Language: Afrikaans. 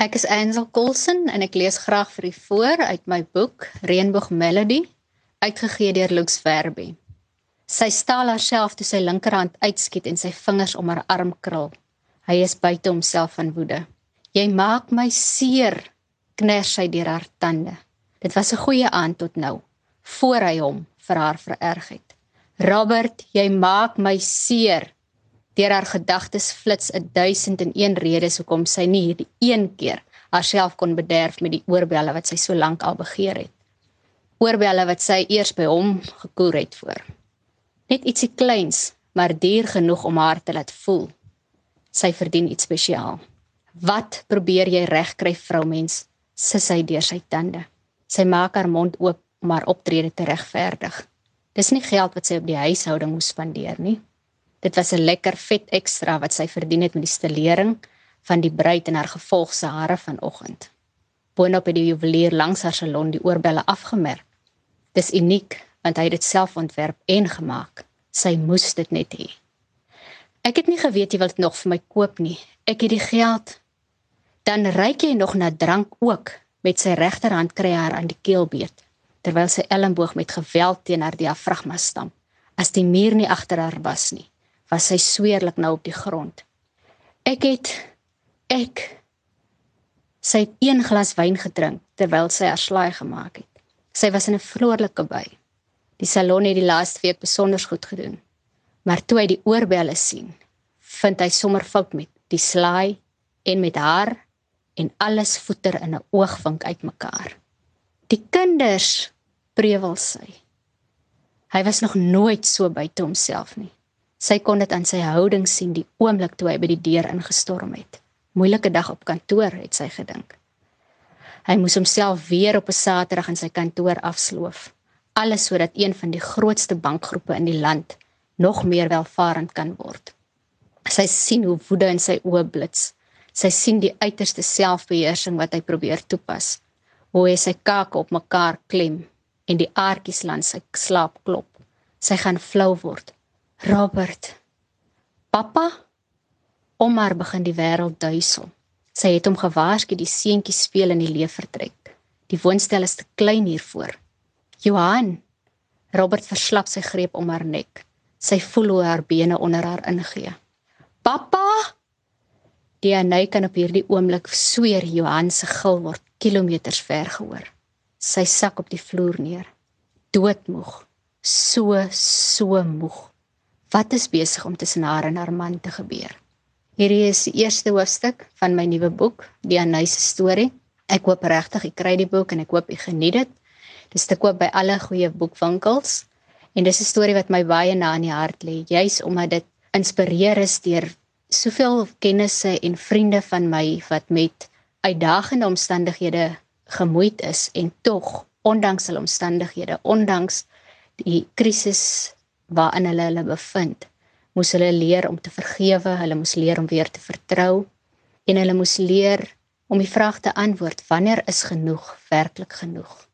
Ek is Ansel Coulson en ek lees graag vir u voor uit my boek Reënboog Melody, uitgegee deur Lux Verbi. Sy staal haarself toe sy linkerhand uitskiet en sy vingers om haar arm krul. Hy is buite homself van woede. "Jy maak my seer," kners sy deur haar tande. Dit was 'n goeie aand tot nou, voor hy hom vir haar vererg het. "Robert, jy maak my seer." Deur haar gedagtes flits 'n duisend en een redes hoekom sy nie hierdie een keer haarself kon bederf met die oorbelle wat sy so lank al begeer het. Oorbelle wat sy eers by hom gekoer het voor. Net ietsie kleins, maar duur genoeg om haar te laat voel. Sy verdien iets spesiaal. Wat probeer jy regkry, vroumens? sis hy deur sy tande. Sy maak haar mond oop om haar optrede te regverdig. Dis nie geld wat sy op die huishouding moes spandeer nie. Dit was 'n lekker vet ekstra wat sy verdien het met die stelering van die bruid en haar gevolgse hare vanoggend. Boonop het die juwelier langs haar salon die oorbelle afgemerk. Dis uniek want hy het dit self ontwerp en gemaak. Sy moes dit net hê. Ek het nie geweet jy wil dit nog vir my koop nie. Ek het die geld. Dan ryk jy nog na drank ook met sy regterhand kry haar aan die keel beet terwyl sy elmboog met geweld teen haar diafragma stamp as die muur nie agter haar was nie was sy sweerlik nou op die grond. Ek het ek sy het een glas wyn gedrink terwyl sy haar slaai gemaak het. Sy was in 'n vroolike by. Die salon het die laaste week besonder goed gedoen. Maar toe hy die oorbelle sien, vind hy sommer fout met die slaai en met haar en alles voeter in 'n oogwink uitmekaar. Die kinders prewel sy. Hy was nog nooit so buite homself nie. Sy kon dit aan sy houding sien die oomblik toe hy by die deur ingestorm het. Moeilike dag op kantoor, het sy gedink. Hy moes homself weer op 'n Saterdag in sy kantoor afsloof, alles sodat een van die grootste bankgroepe in die land nog meer welvarend kan word. Sy sien hoe woede in sy oë blits. Sy sien die uiterste selfbeheersing wat hy probeer toepas. Hoe hy sy kake op mekaar klem en die aartjies langs sy slaap klop. Sy gaan flou word. Robert. Pappa? Omar begin die wêreld duisel. Sy het hom gewaarsku die seentjie speel in die leefvertrek. Die woonstel is te klein hiervoor. Johan. Robert verslap sy greep om haar nek. Sy voel hoe haar bene onder haar ingee. Pappa? Die anay kan op hierdie oomblik sweer Johan se gil word kilometers ver gehoor. Sy sak op die vloer neer. Doodmoeg. So so moeg. Wat is besig om tussen haar en haar man te gebeur? Hierdie is die eerste hoofstuk van my nuwe boek, Die Anise storie. Ek hoop regtig ek kry die boek en ek hoop ek geniet dit. Dis te koop by alle goeie boekwinkels en dis 'n storie wat my baie na in die hart lê, juis omdat dit inspireer is deur soveel kennisse en vriende van my wat met uitdagende omstandighede gemoeid is en tog ondanks hulle omstandighede, ondanks die krisis waarin hulle hulle bevind, moes hulle leer om te vergewe, hulle moes leer om weer te vertrou en hulle moes leer om die vraag te antwoord: wanneer is genoeg werklik genoeg?